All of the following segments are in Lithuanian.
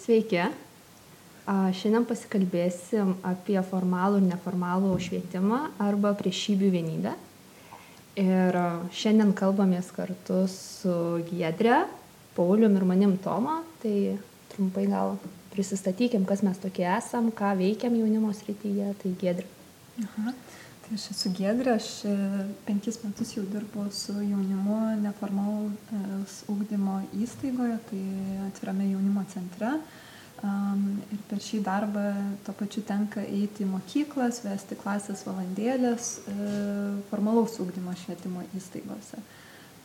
Sveiki. Šiandien pasikalbėsim apie formalų ir neformalų švietimą arba priešybių vienybę. Ir šiandien kalbamės kartu su Giedre, Paulium ir manim Toma. Tai trumpai gal prisistatykim, kas mes tokie esam, ką veikiam jaunimo srityje. Tai Giedre. Aha. Aš esu Giedre, aš e, penkis metus jau dirbu su jaunimu neformalaus ūkdymo įstaigoje, tai atvirame jaunimo centre. Ir per šį darbą to pačiu tenka eiti į mokyklas, vesti klasės valandėlės e, formalaus ūkdymo švietimo įstaigose.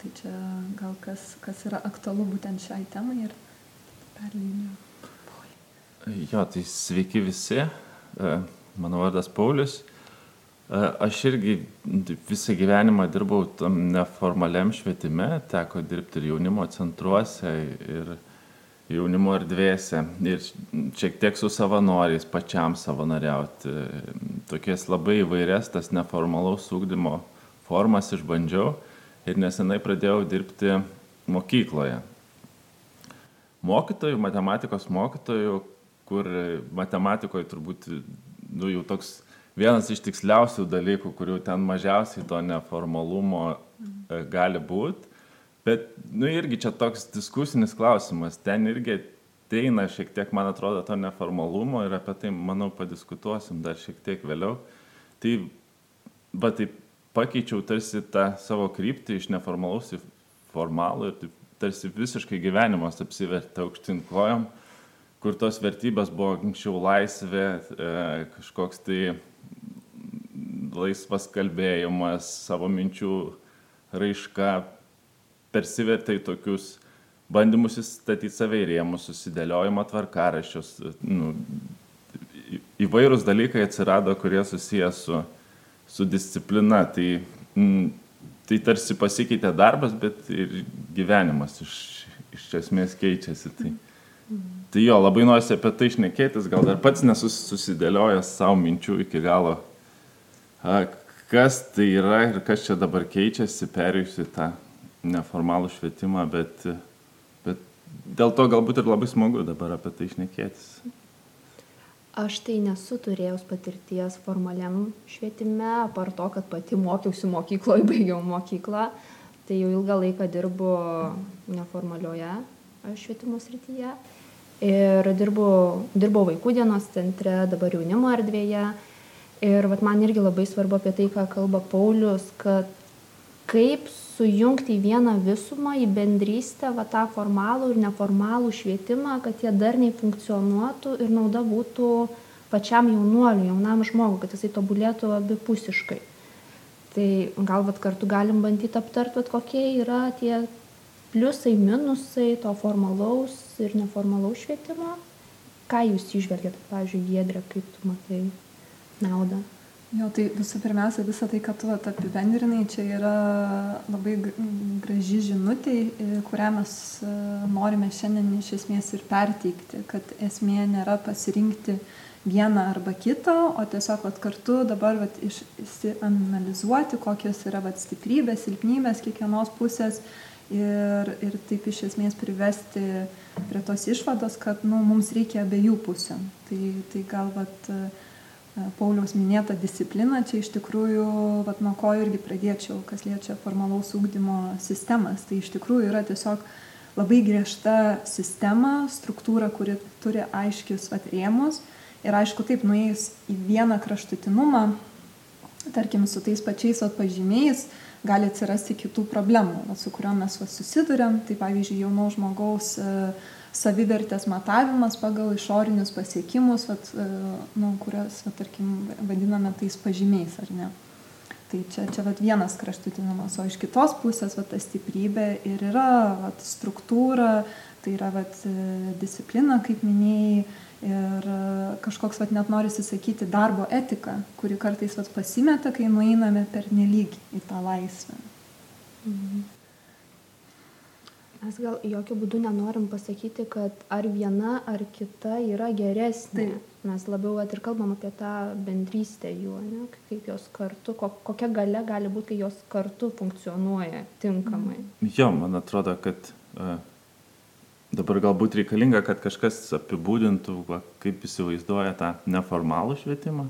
Tai čia gal kas, kas yra aktualu būtent šiai temai ir perliniu. Jo, tai sveiki visi. E, mano vardas Paulius. Aš irgi visą gyvenimą dirbau tam neformaliam švietime, teko dirbti ir jaunimo centruose, ir jaunimo erdvėse ir šiek tiek su savanoriais pačiam savanoriauti. Tokias labai įvairias tas neformalaus ūkdymo formas išbandžiau ir nesenai pradėjau dirbti mokykloje. Mokytojų, matematikos mokytojų, kur matematikoje turbūt nu, jau toks vienas iš tiksliausių dalykų, kurių ten mažiausiai to neformalumo e, gali būti Bet, nu irgi čia toks diskusinis klausimas, ten irgi ateina šiek tiek, man atrodo, to neformalumo ir apie tai, manau, padiskutuosim dar šiek tiek vėliau. Tai, va, tai pakeičiau tarsi tą savo kryptį iš neformalaus į formalų ir taip, tarsi visiškai gyvenimas apsivertė aukštin kojom, kur tos vertybės buvo anksčiau laisvė, e, kažkoks tai laisvas kalbėjimas, savo minčių raiška, persivertė į tokius bandymus įstatyti save į rėmus, susidėliojimo tvarkaraščius. Nu, įvairūs dalykai atsirado, kurie susijęs su, su disciplina. Tai, m, tai tarsi pasikeitė darbas, bet ir gyvenimas iš, iš esmės keičiasi. Tai, tai jo, labai noriu apie tai išnekėtis, gal dar pats nesusidėliojęs savo minčių iki galo, kas tai yra ir kas čia dabar keičiasi, perėjusi tą neformalų švietimą, bet, bet dėl to galbūt ir labai smagu dabar apie tai išnekėtis. Aš tai nesu turėjus patirties formaliam švietime, apart to, kad pati mokiausi mokykloje, baigiau mokyklą, tai jau ilgą laiką dirbu neformalioje švietimo srityje. Ir dirbu, dirbu vaikų dienos centre, dabar jaunimo erdvėje. Ir vat, man irgi labai svarbu apie tai, ką kalba Paulius, kad kaip sujungti į vieną visumą, į bendrystę, va tą formalų ir neformalų švietimą, kad jie darniai funkcionuotų ir nauda būtų pačiam jaunuoliui, jaunam žmogui, kad jisai tobulėtų abipusiškai. Tai gal vat kartu galim bandyti aptarti, vat kokie yra tie pliusai, minusai to formalaus ir neformalaus švietimo. Ką jūs išvelgėte, pavyzdžiui, Giedrė, kaip tu matai naudą? Jo, tai visų pirmiausia, visą tai, ką tu apibendrinai, čia yra labai graži žinutė, kurią mes e, norime šiandien iš esmės ir perteikti, kad esmė nėra pasirinkti vieną arba kitą, o tiesiog vat, kartu dabar vat, išsianalizuoti, kokios yra vat, stiprybės, silpnybės kiekvienos pusės ir, ir taip iš esmės privesti prie tos išvados, kad nu, mums reikia abiejų pusių. Tai, tai gal vat, Pauliaus minėta disciplina, čia iš tikrųjų, vat, nuo ko irgi pradėčiau, kas liečia formalaus ūkdymo sistemas. Tai iš tikrųjų yra tiesiog labai griežta sistema, struktūra, kuri turi aiškius vat, rėmus. Ir aišku, taip, nuėjus į vieną kraštutinumą, tarkim, su tais pačiais vat, pažymiais, gali atsirasti kitų problemų, su kuriuom mes susidurėm. Tai pavyzdžiui, jauno žmogaus uh, savivertės matavimas pagal išorinius pasiekimus, vat, e, nu, kurias, vat, tarkim, vadiname tais pažymiais, ar ne. Tai čia, čia vat, vienas kraštutinumas, o iš kitos pusės vat, ta stiprybė ir yra vat, struktūra, tai yra vat, e, disciplina, kaip minėjai, ir e, kažkoks vat, net norisi sakyti darbo etika, kuri kartais vat, pasimeta, kai nueiname per neligį į tą laisvę. Mhm. Mes gal jokių būdų nenorim pasakyti, kad ar viena ar kita yra geresnė. Mes labiau at, ir kalbam apie tą bendrystę jų, ne? kaip jos kartu, ko, kokia gale gali būti, kai jos kartu funkcionuoja tinkamai. Jo, man atrodo, kad uh, dabar galbūt reikalinga, kad kažkas apibūdintų, va, kaip įsivaizduoja tą neformalų švietimą.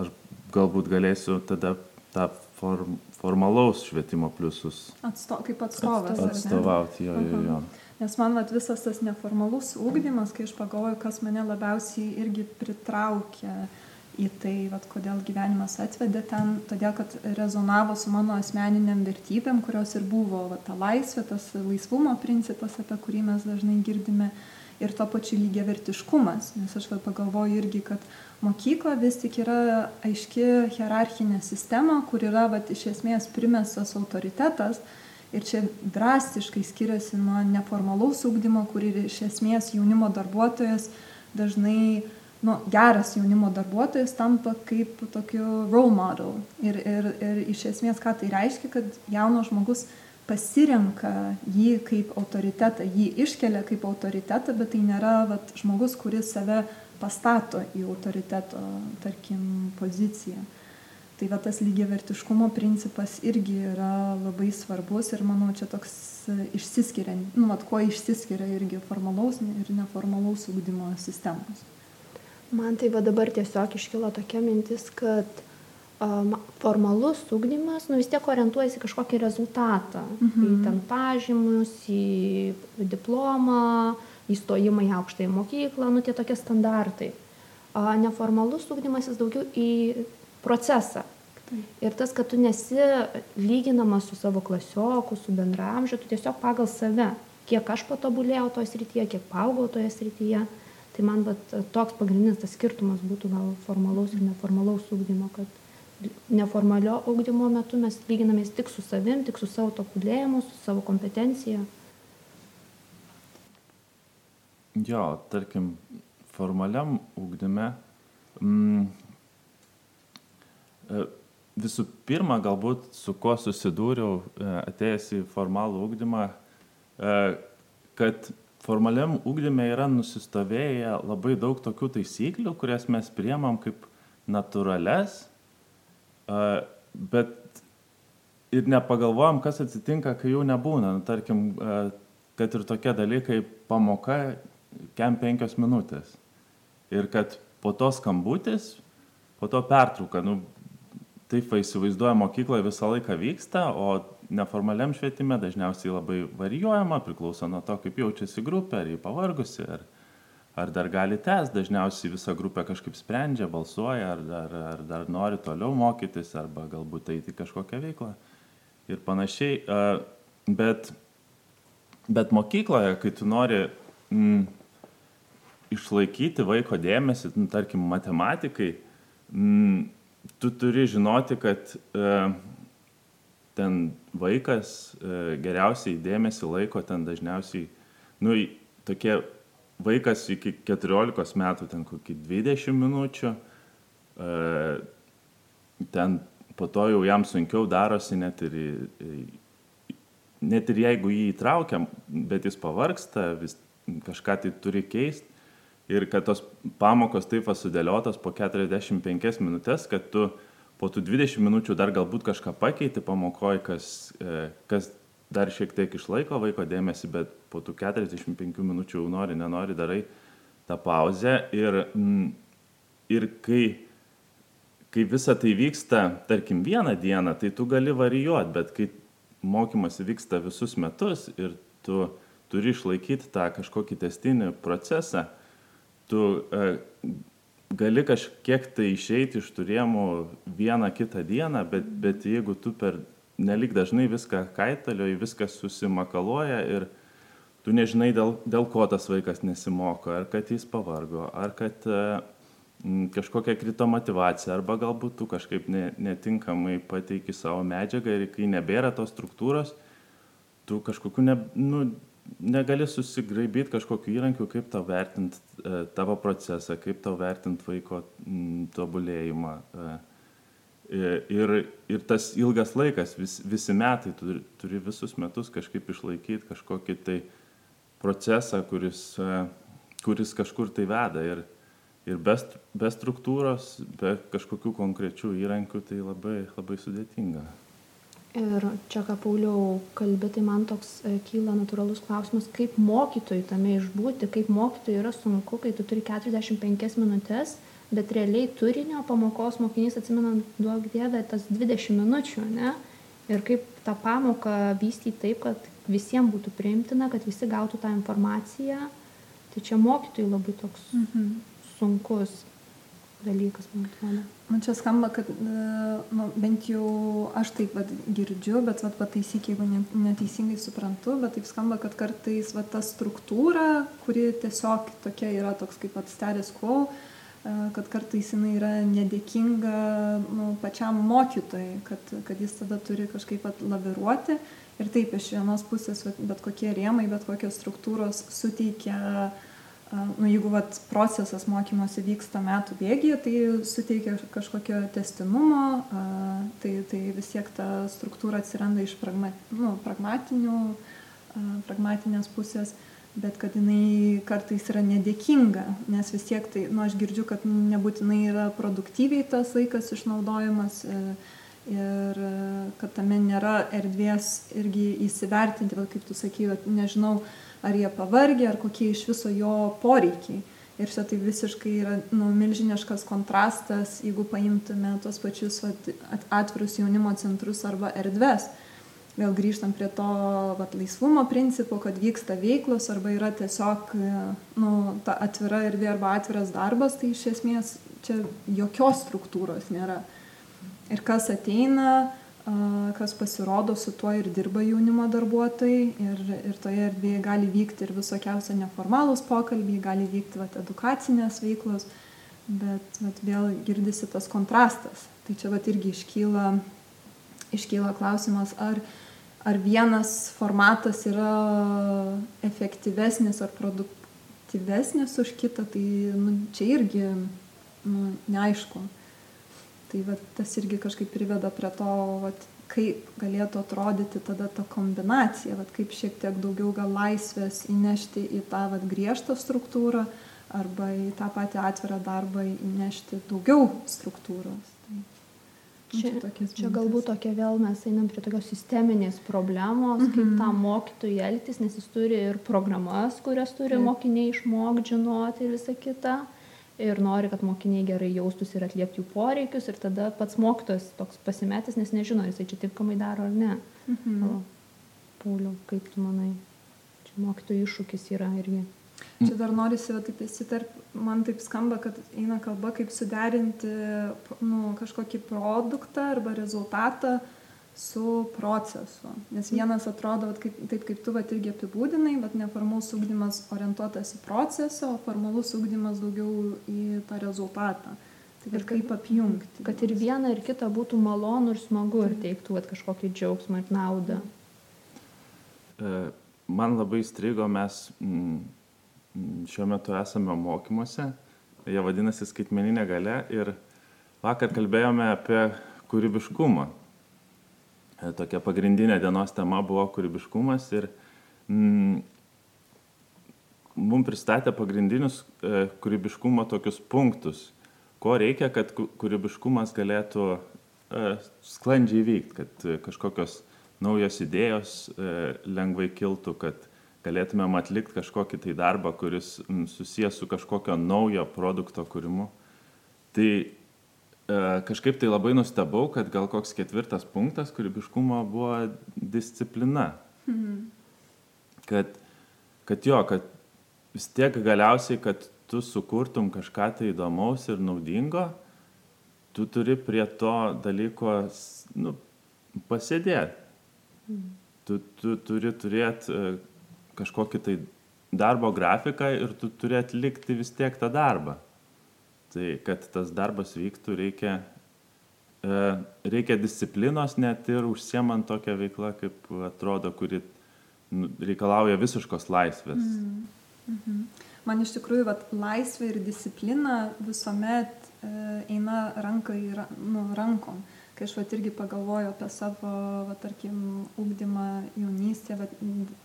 Aš galbūt galėsiu tada tą form, formalaus švietimo pliusus Atsto, kaip atstovas. atstovauti. Jo, jo, jo. Nes man vat, visas tas neformalus ūkdymas, kai aš pagalvoju, kas mane labiausiai irgi pritraukia į tai, vat, kodėl gyvenimas atvedė ten, todėl kad rezonavo su mano asmeniniam vertybėm, kurios ir buvo vat, ta laisvė, tas laisvumo principas, apie kurį mes dažnai girdime, ir to pačiu lygiai vertiškumas. Nes aš vat, pagalvoju irgi, kad mokykla vis tik yra aiški hierarchinė sistema, kur yra vat, iš esmės primestas autoritetas. Ir čia drastiškai skiriasi nuo neformalaus ūkdymo, kur ir iš esmės jaunimo darbuotojas dažnai nu, geras jaunimo darbuotojas tampa kaip tokiu role model. Ir, ir, ir iš esmės, ką tai reiškia, kad jaunas žmogus pasirenka jį kaip autoritetą, jį iškelia kaip autoritetą, bet tai nėra vat, žmogus, kuris save pastato į autoriteto, tarkim, poziciją. Tai va tas lygiavertiškumo principas irgi yra labai svarbus ir manau čia toks išsiskiria, nu, vat, kuo išsiskiria irgi formalaus ir neformalaus ūkdymo sistemos. Man tai va dabar tiesiog iškilo tokia mintis, kad formalus ugdymas, nu vis tiek orientuojasi kažkokį rezultatą. Mhm. Į ten pažymus, į diplomą, įstojimą į aukštąją mokyklą, nu tie tokie standartai. O neformalus ugdymas jis daugiau į procesą. Ir tas, kad tu nesi lyginamas su savo klasioku, su bendramžiu, tu tiesiog pagal save, kiek aš patobulėjau toje srityje, kiek paaugau toje srityje. Tai man vat, toks pagrindinis tas skirtumas būtų gal formalaus ir neformalaus ūkdymo, kad neformalio ūkdymo metu mes lyginamės tik su savim, tik su savo tobulėjimu, su savo kompetencija. Jo, tarkim, formaliam ūkdyme mm, e, visų pirma, galbūt su kuo susidūriau e, atėjęs į formalų ūkdymą, e, kad formaliam ugdyme yra nusistovėję labai daug tokių taisyklių, kurias mes priemam kaip natūrales, bet ir nepagalvojam, kas atsitinka, kai jų nebūna. Nu, tarkim, kad ir tokie dalykai pamoka kem penkios minutės. Ir kad po to skambutis, po to pertrauka, nu, taip va įsivaizduoja mokykloje visą laiką vyksta, o neformaliam švietime dažniausiai labai varijuojama, priklauso nuo to, kaip jaučiasi grupė, ar jį pavargusi, ar, ar dar gali tęs, dažniausiai visa grupė kažkaip sprendžia, balsuoja, ar, ar, ar dar nori toliau mokytis, arba galbūt eiti kažkokią veiklą ir panašiai. Bet, bet mokykloje, kai tu nori mm, išlaikyti vaiko dėmesį, nu, tarkim, matematikai, mm, tu turi žinoti, kad uh, ten vaikas e, geriausiai dėmesį laiko ten dažniausiai, nu, tokie vaikas iki 14 metų, ten kokį 20 minučių, e, ten po to jau jam sunkiau darosi net ir, net ir jeigu jį įtraukiam, bet jis pavarksta, vis kažką tai turi keisti. Ir kad tos pamokos taip sudėliotos po 45 minutės, kad tu po tų 20 minučių dar galbūt kažką pakeiti pamokoj, kas, e, kas dar šiek tiek išlaiko vaiko dėmesį, bet po tų 45 minučių jau nori, nenori, darai tą pauzę. Ir, mm, ir kai, kai visa tai vyksta, tarkim, vieną dieną, tai tu gali varijuoti, bet kai mokymas vyksta visus metus ir tu turi išlaikyti tą kažkokį testinį procesą, tu uh, gali kažkiek tai išeiti iš turėjimų vieną kitą dieną, bet, bet jeigu tu per nelik dažnai viską kaitalioji, viskas susimakaluoja ir tu nežinai, dėl, dėl ko tas vaikas nesimoko, ar kad jis pavargo, ar kad m, kažkokia krito motivacija, arba galbūt tu kažkaip ne, netinkamai pateiki savo medžiagą ir kai nebėra tos struktūros, tu kažkokiu ne, nu, negali susigraibyti kažkokiu įrankiu, kaip tau vertinti e, tavo procesą, kaip tau vertinti vaiko m, tobulėjimą. E, ir, ir tas ilgas laikas, vis, visi metai, tu turi visus metus kažkaip išlaikyti kažkokį tai procesą, kuris, e, kuris kažkur tai veda. Ir, ir be, be struktūros, be kažkokių konkrečių įrankių, tai labai, labai sudėtinga. Ir čia, ką Pauliau kalbė, tai man toks e, kyla natūralus klausimas, kaip mokytojui tame išbūti, kaip mokytojui yra sunku, kai tu turi 45 minutės, bet realiai turinio pamokos mokinys atsimena, duok dievę, tas 20 minučių, ne? Ir kaip tą pamoką vystyti taip, kad visiems būtų priimtina, kad visi gautų tą informaciją. Tai čia mokytojui labai toks mhm. sunkus dalykas, man atrodo. Man čia skamba, kad nu, bent jau aš taip vat, girdžiu, bet vat, pataisyk, jeigu neteisingai suprantu, bet taip skamba, kad kartais vat, ta struktūra, kuri tiesiog tokia yra toks kaip vat, status quo, kad kartais jinai yra nedėkinga nu, pačiam mokytojai, kad, kad jis tada turi kažkaip laviruoti. Ir taip, iš vienos pusės bet kokie rėmai, bet kokios struktūros suteikia uh, nu, jeigu vat, procesas mokymosi vyksta metų bėgyje, tai suteikia kažkokio testinumo, tai, tai vis tiek ta struktūra atsiranda iš pragma, nu, pragmatinės pusės, bet kad jinai kartais yra nedėkinga, nes vis tiek tai, nu, aš girdžiu, kad nebūtinai yra produktyviai tas laikas išnaudojamas. E, ir kad tame nėra erdvės irgi įsivertinti, va, kaip tu sakai, nežinau, uh, ar jie pavargę, ar kokie iš viso jo poreikiai. Ir čia tai visiškai yra nu, milžiniškas kontrastas, jeigu paimtume tuos pačius vat, atvirus jaunimo centrus arba erdves. Vėl grįžtam prie to vat, laisvumo principo, kad vyksta veiklos arba yra tiesiog nu, ta atvira erdvė arba atviras darbas, tai iš esmės čia jokios struktūros nėra. Ir kas ateina, kas pasirodo, su tuo ir dirba jaunimo darbuotojai ir, ir toje erdvėje gali vykti ir visokiausia neformalūs pokalbiai, gali vykti vat, edukacinės veiklos, bet vat, vėl girdisi tas kontrastas. Tai čia vat, irgi iškyla, iškyla klausimas, ar, ar vienas formatas yra efektyvesnis ar produktyvesnis už kitą, tai nu, čia irgi nu, neaišku tai vat tas irgi kažkaip priveda prie to vat kaip galėtų atrodyti tada ta kombinacija vat kaip šiek tiek daugiau gal laisvės įnešti į tą vat griežtą struktūrą arba į tą patį atvirą darbą įnešti daugiau struktūros. Čia, čia, galbūt tokia vėl mes einam prie tokios sisteminės problemos, mm -hmm. kaip mhm. tam mokytojui elgtis, nes jis turi ir programas, kurias turi Taip. mokiniai išmokti, žinoti ir visa kita ir nori, kad mokiniai gerai jaustųsi ir atliepti jų poreikius ir tada pats mokytojas toks pasimetęs, nes nežino, ar jisai čia tinkamai daro ar ne. Mhm. O, Pauliau, kaip tu manai, čia mokytojų iššūkis yra irgi. Čia dar norisi, taip įsitarp, man taip skamba, kad eina kalba, kaip suderinti nu, kažkokį produktą arba rezultatą su procesu. Nes vienas atrodo, vat, kaip, taip kaip tu vat, irgi apibūdinai, bet neformalus ūkdymas orientuotas į procesą, o formalus ūkdymas daugiau į tą rezultatą. Tai ir kaip apjungti. Kad ir viena ir kita būtų malonu ir smagu ir teiktų vat, kažkokį džiaugsmą ir naudą. E, man labai strigo, mes mm, šiuo metu esame mokymuose, jie vadinasi skaitmeninė gale ir vakar kalbėjome apie kūrybiškumą. E, tokia pagrindinė dienos tema buvo kūrybiškumas ir mm, mums pristatė pagrindinius e, kūrybiškumo tokius punktus, ko reikia, kad kūrybiškumas galėtų e, sklandžiai vykti, kad kažkokios naujos idėjos e, lengvai kiltų, kad galėtumėm atlikti kažkokį tai darbą, kuris susijęs su kažkokio naujo produkto kūrimu. Tai E, kažkaip tai labai nustebau, kad gal koks ketvirtas punktas kūrybiškumo buvo disciplina. Mhm. Kad, kad jo, kad vis tiek galiausiai, kad tu sukurtum kažką tai įdomaus ir naudingo, tu turi prie to dalyko nu, pasėdėti. Mhm. Tu, tu turi turėti e, kažkokį tai darbo grafiką ir tu turi atlikti vis tiek tą darbą. Tai kad tas darbas vyktų, reikia, e, reikia disciplinos net ir užsiemant tokią veiklą, kaip atrodo, kuri nu, reikalauja visiškos laisvės. Mm -hmm. Man iš tikrųjų, vat, laisvė ir disciplina visuomet e, eina ranka į nu, rankom. Kai aš vat, irgi pagalvoju apie savo, vat, tarkim, ūkdymą jaunystėje, vat,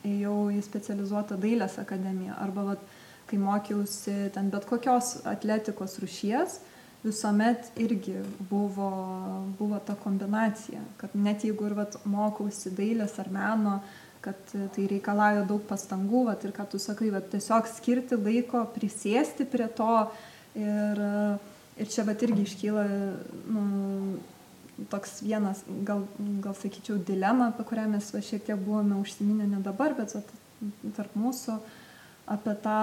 ėjau į specializuotą dailės akademiją arba vat, kai mokiausi ten bet kokios atletikos rušies, visuomet irgi buvo, buvo ta kombinacija, kad net jeigu ir vat, mokausi dailės ar meno, kad tai reikalauja daug pastangų, vat, ir ką tu sakai, vat, tiesiog skirti laiko, prisėsti prie to ir, ir čia vat irgi iškyla nu, toks vienas, gal, gal sakyčiau, dilema, apie kurią mes va, šiek tiek buvome užsiminę ne dabar, bet vat, tarp mūsų, apie tą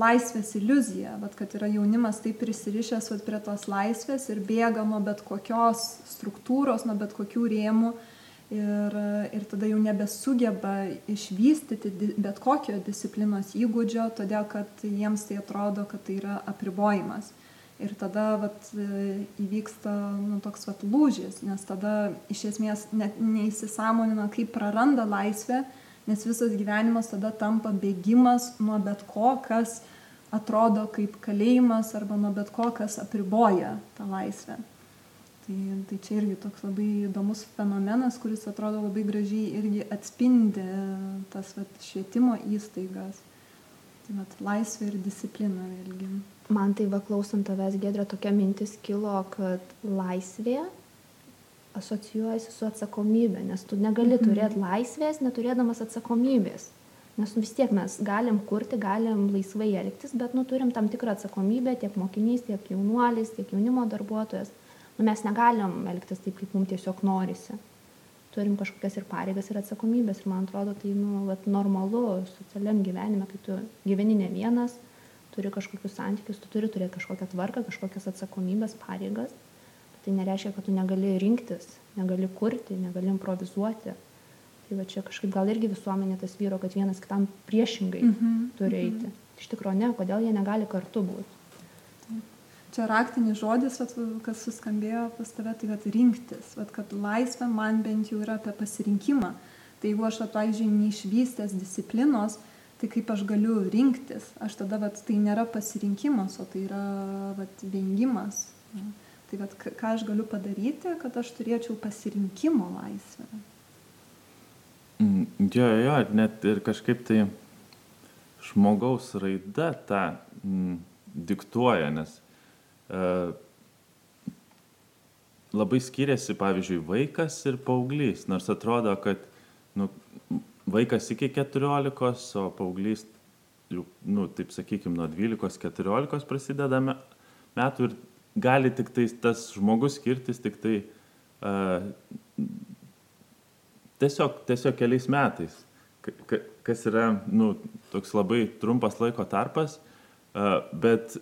laisvės iliuziją, vat, kad yra jaunimas taip prisirišęs vat, prie tos laisvės ir bėga nuo bet kokios struktūros, nuo bet kokių rėmų ir, ir tada jau nebesugeba išvystyti bet kokio disciplinos įgūdžio, todėl kad jiems tai atrodo, kad tai yra apribojimas. Ir tada vat, įvyksta nu, toks vat, lūžis, nes tada iš esmės net neįsisamonina, kaip praranda laisvę nes visas gyvenimas tada tampa bėgimas nuo bet ko, kas atrodo kaip kalėjimas arba nuo bet ko, kas apriboja tą laisvę. Tai, tai čia irgi toks labai įdomus fenomenas, kuris atrodo labai gražiai irgi atspindi tas vat, švietimo įstaigas. Tai vat, laisvė ir disciplina vėlgi. Man tai va klausant tavęs, Gedrė, tokia mintis kilo, kad laisvė asocijuojasi su atsakomybė, nes tu negali mhm. turėti laisvės, neturėdamas atsakomybės. Nes nu, vis tiek mes galim kurti, galim laisvai elgtis, bet nu, turim tam tikrą atsakomybę tiek mokinys, tiek jaunuolis, tiek jaunimo darbuotojas. Nu, mes negalim elgtis taip, kaip mums tiesiog norisi. Turim kažkokias ir pareigas, ir atsakomybės. Ir man atrodo, tai nu, vat, normalu socialiam gyvenime, kai tu gyveni ne vienas, turi kažkokius santykius, tu turi turėti kažkokią tvarką, kažkokias atsakomybės, pareigas tai nereiškia, kad tu negali rinktis, negali kurti, negali improvizuoti. Tai va čia kažkaip gal irgi visuomenė tas vyro, kad vienas kitam priešingai mm -hmm. turi mhm. eiti. Mm -hmm. Iš tikrųjų ne, kodėl jie negali kartu būti. Čia raktinis žodis, vat, kas suskambėjo pas tave, tai kad rinktis, vat, kad laisvė man bent jau yra apie pasirinkimą. Tai jeigu aš, pavyzdžiui, neišvystęs disciplinos, tai kaip aš galiu rinktis, aš tada, vat, tai nėra pasirinkimas, o tai yra vat, vengimas. Tai vat, ką aš galiu padaryti, kad aš turėčiau pasirinkimo laisvę. Mm, jo, jo, net ir kažkaip tai žmogaus raida tą mm, diktuoja, nes labai skiriasi, pavyzdžiui, vaikas ir paauglys, nors atrodo, kad nu, vaikas iki 14, o paauglys, nu, taip sakykime, nuo 12-14 prasideda metų ir gali tik tai tas žmogus skirtis tik tai uh, tiesiog, tiesiog keliais metais, kas yra nu, toks labai trumpas laiko tarpas, uh, bet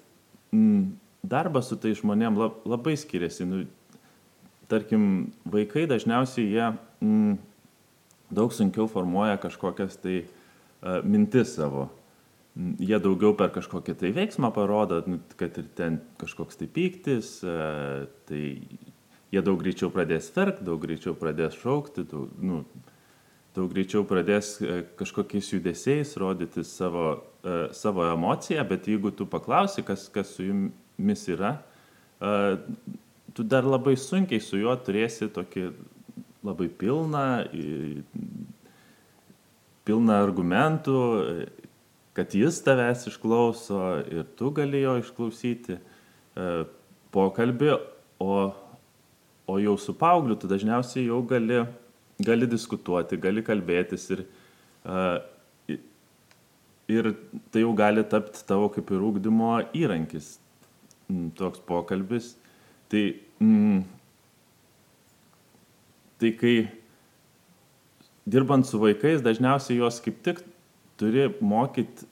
mm, darbas su tai žmonėm lab, labai skiriasi. Nu, tarkim, vaikai dažniausiai jie mm, daug sunkiau formuoja kažkokias tai uh, mintis savo jie daugiau per kažkokį tai veiksmą parodo, nu, kad ir ten kažkoks tai pyktis, e, tai jie daug greičiau pradės verkti, daug greičiau pradės šaukti, daug, nu, daug greičiau pradės e, kažkokiais judesiais rodyti savo, e, savo emociją, bet jeigu tu paklausi, kas, kas su jumis yra, tu dar labai sunkiai su juo turėsi tokį labai pilną, pilną argumentų kad jis tavęs išklauso ir tu gali jo išklausyti pokalbį, o, o jau su paaugliu tu dažniausiai jau gali, gali diskutuoti, gali kalbėtis ir, ir tai jau gali tapti tavo kaip ir ūkdymo įrankis toks pokalbis. Tai, mm, tai kai dirbant su vaikais, dažniausiai juos kaip tik turi mokyt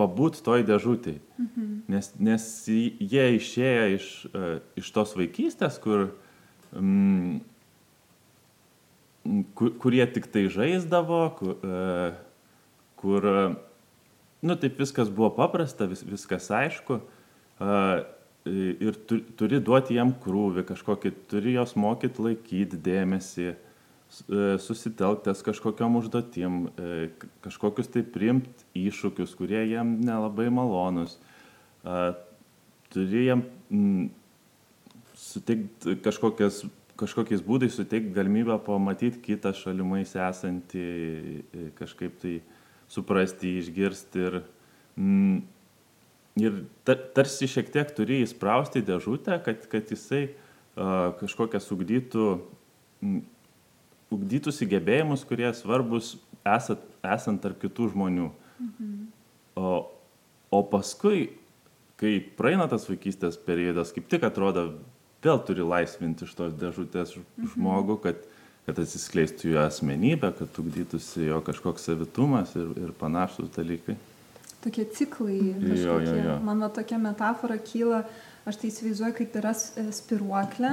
pabūt toj dėžutėj. Mhm. Nes, nes jie išėję iš, uh, iš tos vaikystės, kur, mm, kur, kur jie tik tai žaisdavo, kur, uh, kur nu, taip viskas buvo paprasta, vis, viskas aišku. Uh, ir tu, turi duoti jam krūvį kažkokį, turi jos mokyti laikyti dėmesį. E, susitelktas kažkokiam užduotim, e, kažkokius tai priimti iššūkius, kurie jam nelabai malonus. Turi jam suteikti kažkokias, kažkokiais būdais suteikti galimybę pamatyti kitą šalimais esantį, kažkaip tai suprasti, išgirsti ir, ir ta, tarsi šiek tiek turi įsprausti dėžutę, kad, kad jisai uh, kažkokias ugdytų, m, ugdytųsi gebėjimus, kurie svarbus esat, esant tarp kitų žmonių. Mhm. O, o paskui, kai praeina tas vaikystės periodas, kaip tik atrodo, vėl turi laisvinti iš tos dėžutės mhm. žmogų, kad, kad atsiskleistų jo asmenybė, kad ugdytųsi jo kažkoks savitumas ir, ir panašus dalykai. Tokie ciklai, kažkokie. Jo, jo, jo. man va tokia metafora kyla, aš tai įsivaizduoju, kaip yra spiruoklė,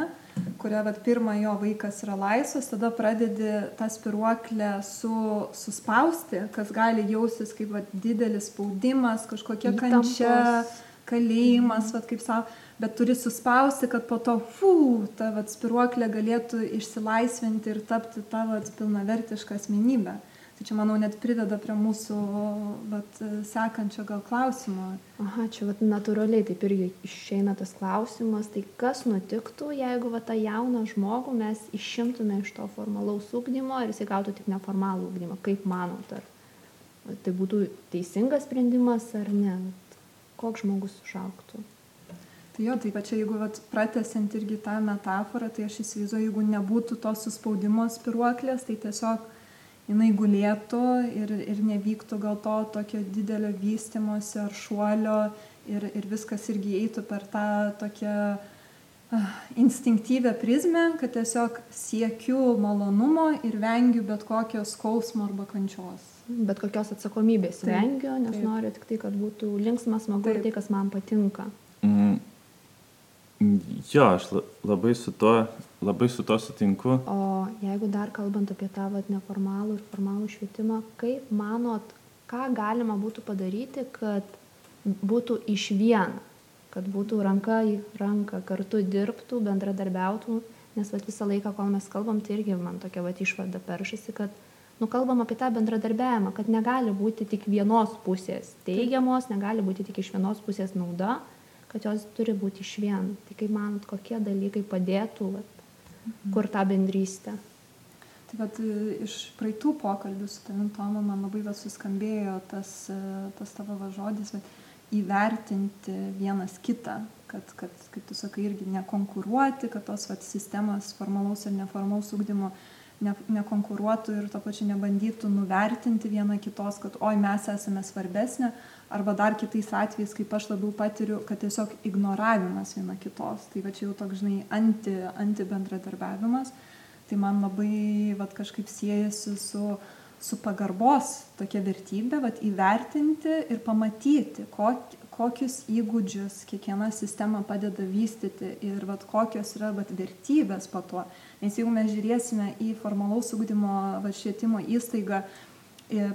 kuria vat, pirmą jo vaikas yra laisvas, tada pradedi tą spiruoklę su, suspausti, kas gali jausis kaip vat, didelis spaudimas, kažkokia Įtampos. kančia, kalėjimas, vat, kaip savo bet turi suspausti, kad po to, fu, ta vat, spiruoklė galėtų išsilaisvinti ir tapti tavo pilnavertišką asmenybę. Tai čia, manau, net prideda prie mūsų vat, sekančio gal klausimo. Aha, čia vat, natūraliai taip irgi išeina tas klausimas, tai kas nutiktų, jeigu vat, tą jauną žmogų mes išimtume iš to formalaus ūkdymo ir jis įgautų tik neformalų ūkdymą, kaip manot, ar tai būtų teisingas sprendimas ar ne, koks žmogus užauktų. Tai jo, tai va čia jeigu vat, pratesiant irgi tą metaforą, tai aš įsivaizduoju, jeigu nebūtų to suspaudimo spiruoklės, tai tiesiog jinai gulėtų ir, ir nevyktų gal to tokio didelio vystimosi ar šuolio ir, ir viskas irgi eitų per tą tokią uh, instinktyvę prizmę, kad tiesiog siekiu malonumo ir vengiu bet kokio skausmo arba kančios. Bet kokios atsakomybės taip, vengiu, nes taip. noriu tik tai, kad būtų linksmas, smagu ir tai, kas man patinka. Mm. Jo, aš labai su to, labai su to sutinku. O jeigu dar kalbant apie tą vat, neformalų ir formalų švietimą, kaip manot, ką galima būtų padaryti, kad būtų iš vien, kad būtų ranka į ranką, kartu dirbtų, bendradarbiautų, nes vat, visą laiką, kol mes kalbam, tai irgi man tokia vat, išvada peršasi, kad nu, kalbam apie tą bendradarbiavimą, kad negali būti tik vienos pusės teigiamos, negali būti tik iš vienos pusės nauda kad jos turi būti iš vien. Tai kaip manot, kokie dalykai padėtų, vat, mhm. kur tą bendrystę? Tai vat, iš praeitų pokalbių su tavim, Tomu, man labai vat, suskambėjo tas, tas tavo va, žodis, vat, įvertinti vienas kitą, kad, kad, kaip tu sakai, irgi nekonkuruoti, kad tos vat, sistemos formalaus ir neformalaus ūkdymo ne, nekonkuruotų ir to pačiu nebandytų nuvertinti viena kitos, kad oi mes esame svarbesnė, arba dar kitais atvejais, kaip aš labiau patiriu, kad tiesiog ignoravimas viena kitos. Tai va čia jau toks, žinai, anti, anti bendradarbiavimas. Tai man labai vat, kažkaip siejasi su, su pagarbos tokia vertybė, vat, įvertinti ir pamatyti, kok, kokius įgūdžius kiekviena sistema padeda vystyti ir vat, kokios yra vat, vertybės po to. Nes jeigu mes žiūrėsime į formalaus ūkdymo švietimo įstaigą,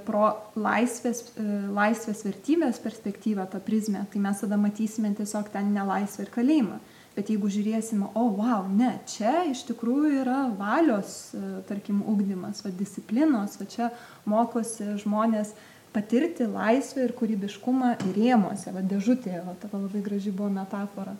pro laisvės, e, laisvės vertybės perspektyvą, tą prizmę, tai mes tada matysime tiesiog ten nelaisvę ir kalėjimą. Bet jeigu žiūrėsime, o wow, ne, čia iš tikrųjų yra valios, e, tarkim, ugdymas, va, disciplinos, va čia mokosi žmonės patirti laisvę ir kūrybiškumą rėmuose, va dėžutėje, va tavo labai graži buvo metafora.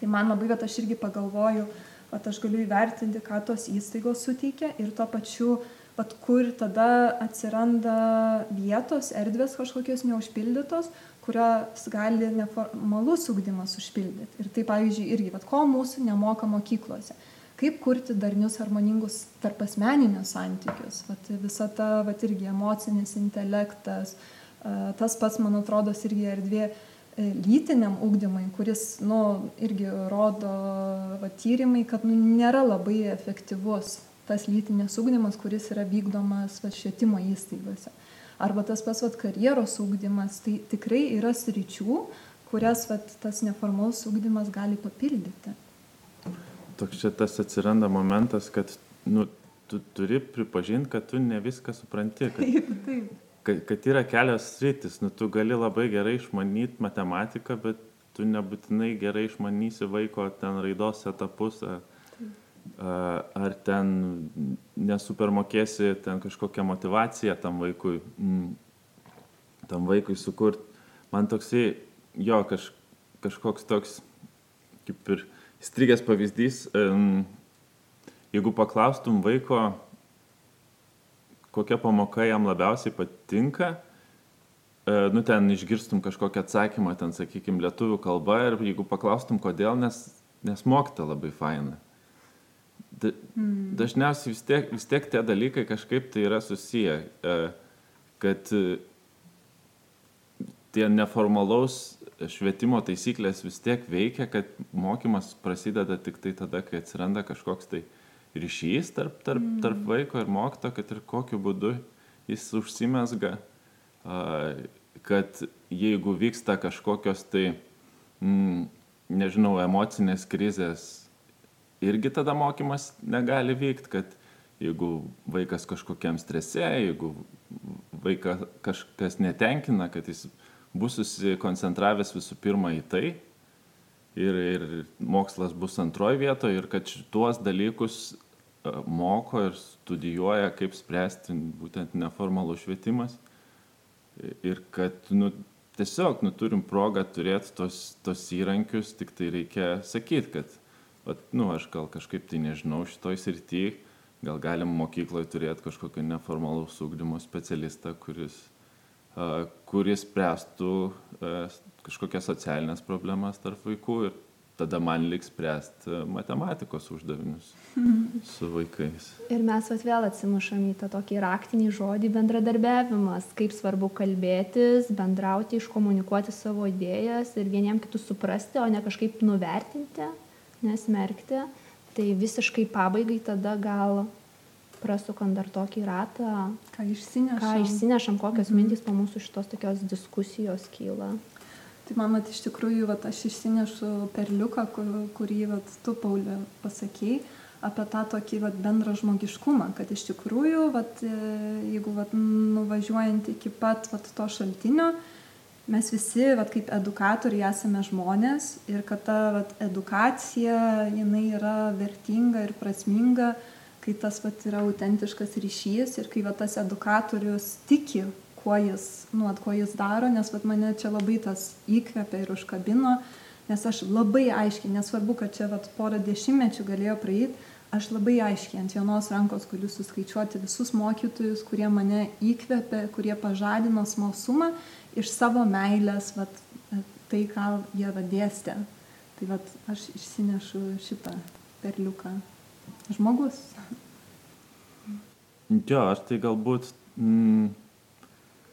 Tai man labai, bet aš irgi pagalvoju, kad aš galiu įvertinti, ką tos įstaigos suteikia ir tuo pačiu vat kur tada atsiranda vietos, erdvės kažkokios neužpildytos, kurias gali neformalus ugdymas užpildyti. Ir tai, pavyzdžiui, irgi, vat ko mūsų nemoka mokyklose. Kaip kurti darnius harmoningus tarp asmeninius santykius. Vat visa ta, vat irgi emocinis intelektas, tas pats, man atrodo, irgi erdvė e, lytiniam ugdymui, kuris, nu, irgi rodo va, tyrimai, kad nu, nėra labai efektyvus tas lytinės ugdymas, kuris yra vykdomas va, švietimo įstaigose. Arba tas pats vat, karjeros ugdymas, tai tikrai yra sričių, kurias vat, tas neformalus ugdymas gali papildyti. Toks čia tas atsiranda momentas, kad nu, tu turi pripažinti, kad tu ne viską supranti. Kad, taip, taip. Kad, kad yra kelios sritis, nu, tu gali labai gerai išmanyti matematiką, bet tu nebūtinai gerai išmanysi vaiko ten raidos etapus. Ar, ar ten nesupermokėsi ten kažkokią motivaciją tam vaikui, mm, tam vaikui sukurti. Man toksai, jo, kaž, kažkoks toks, kaip ir įstrigęs pavyzdys, jeigu paklaustum vaiko, kokia pamoka jam labiausiai patinka, nu ten išgirstum kažkokį atsakymą, ten, sakykime, lietuvių kalba ir jeigu paklaustum, kodėl, nes, nes mokta labai faina. Da, mm. Dažniausiai vis tiek, vis tiek tie dalykai kažkaip tai yra susiję, e, kad e, tie neformalaus švietimo taisyklės vis tiek veikia, kad mokymas prasideda tik tai tada, kai atsiranda kažkoks tai ryšys tarp, tarp, mm. tarp vaiko ir mokyto, kad ir kokiu būdu jis užsimesga, kad jeigu vyksta kažkokios tai, mm, nežinau, emocinės krizės irgi tada mokymas negali vykti, kad jeigu vaikas kažkokiam strese, jeigu vaikas kažkas netenkina, kad jis bus susikoncentravęs visų pirma į tai ir, ir mokslas bus antroje vietoje ir kad šituos dalykus e, moko ir studijuoja, kaip spręsti būtent neformalų švietimas. Ir kad nu, tiesiog nu, turim progą turėti tos, tos įrankius, tik tai reikia sakyti, kad vat, nu, aš gal kažkaip tai nežinau šitoj srity, gal galim mokykloje turėti kažkokį neformalaus ūkdymo specialistą, kuris, kuris spręstų kažkokias socialinės problemas tarp vaikų ir tada man liks spręsti matematikos uždavinius su vaikais. Ir mes vėl atsimušam į tą tokį raktinį žodį bendradarbiavimas, kaip svarbu kalbėtis, bendrauti, iškomunikuoti savo idėjas ir vieniem kitus suprasti, o ne kažkaip nuvertinti nesmerkti, tai visiškai pabaigai tada gal prasukant dar tokį ratą, ką išsinešam, ką išsinešam kokios mhm. mintys po mūsų šitos tokios diskusijos kyla. Tai man, vat, iš tikrųjų, vat, aš išsinešu perliuką, kur, kurį vat, tu, Paulė, pasakėjai apie tą tokį vat, bendrą žmogiškumą, kad iš tikrųjų, vat, e, jeigu vat, nuvažiuojant iki pat vat, to šaltinio, mes visi vat kaip edukatoriai esame žmonės ir kad ta vat edukacija jinai yra vertinga ir prasminga kai tas vat yra autentiškas ryšys ir kai va tas edukatorius tiki kuo jis nu vat kuo jis daro nes vat mane čia labai tas įkvepia ir užkabino nes aš labai aiškiai nesvarbu kad čia vat porą dešimtmečių galėjo praeit aš labai aiškiai ant vienos rankos galiu suskaičiuoti visus mokytojus kurie mane įkvėpė kurie pažadino smalsumą iš savo meilės, vat, tai, ką jie vadėstė. Tai vat, aš išsinešu šitą perliuką. Žmogus. Jo, aš tai galbūt mm,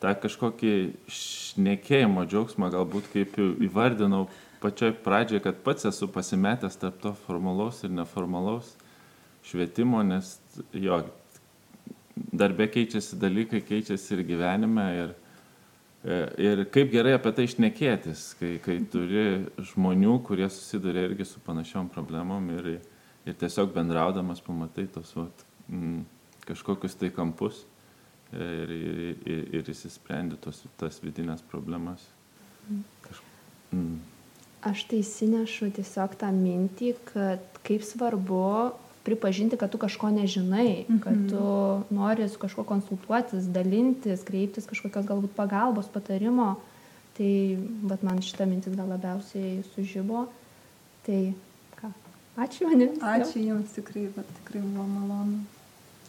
tą kažkokį šnekėjimo džiaugsmą galbūt kaip įvardinau pačioj pradžioje, kad pats esu pasimetęs tarp to formalaus ir neformalaus švietimo, nes jo, darbė keičiasi dalykai, keičiasi ir gyvenime ir E, ir kaip gerai apie tai išnekėtis, kai, kai turi žmonių, kurie susiduria irgi su panašiom problemom ir, ir tiesiog bendraudamas pamatai tos vat, m, kažkokius tai kampus ir, ir, ir, ir įsisprendi tos, tas vidinės problemas. Kaž... Mm. Aš tai įsinešu tiesiog tą mintį, kad kaip svarbu pripažinti, kad tu kažko nežinai, mhm. kad tu nori su kažkuo konsultuotis, dalintis, kreiptis kažkokios galbūt pagalbos, patarimo. Tai bet man šitą mintis gal labiausiai sužybo. Tai ačiū manim. Ačiū Jums tikrai, bet tikrai buvo malonu.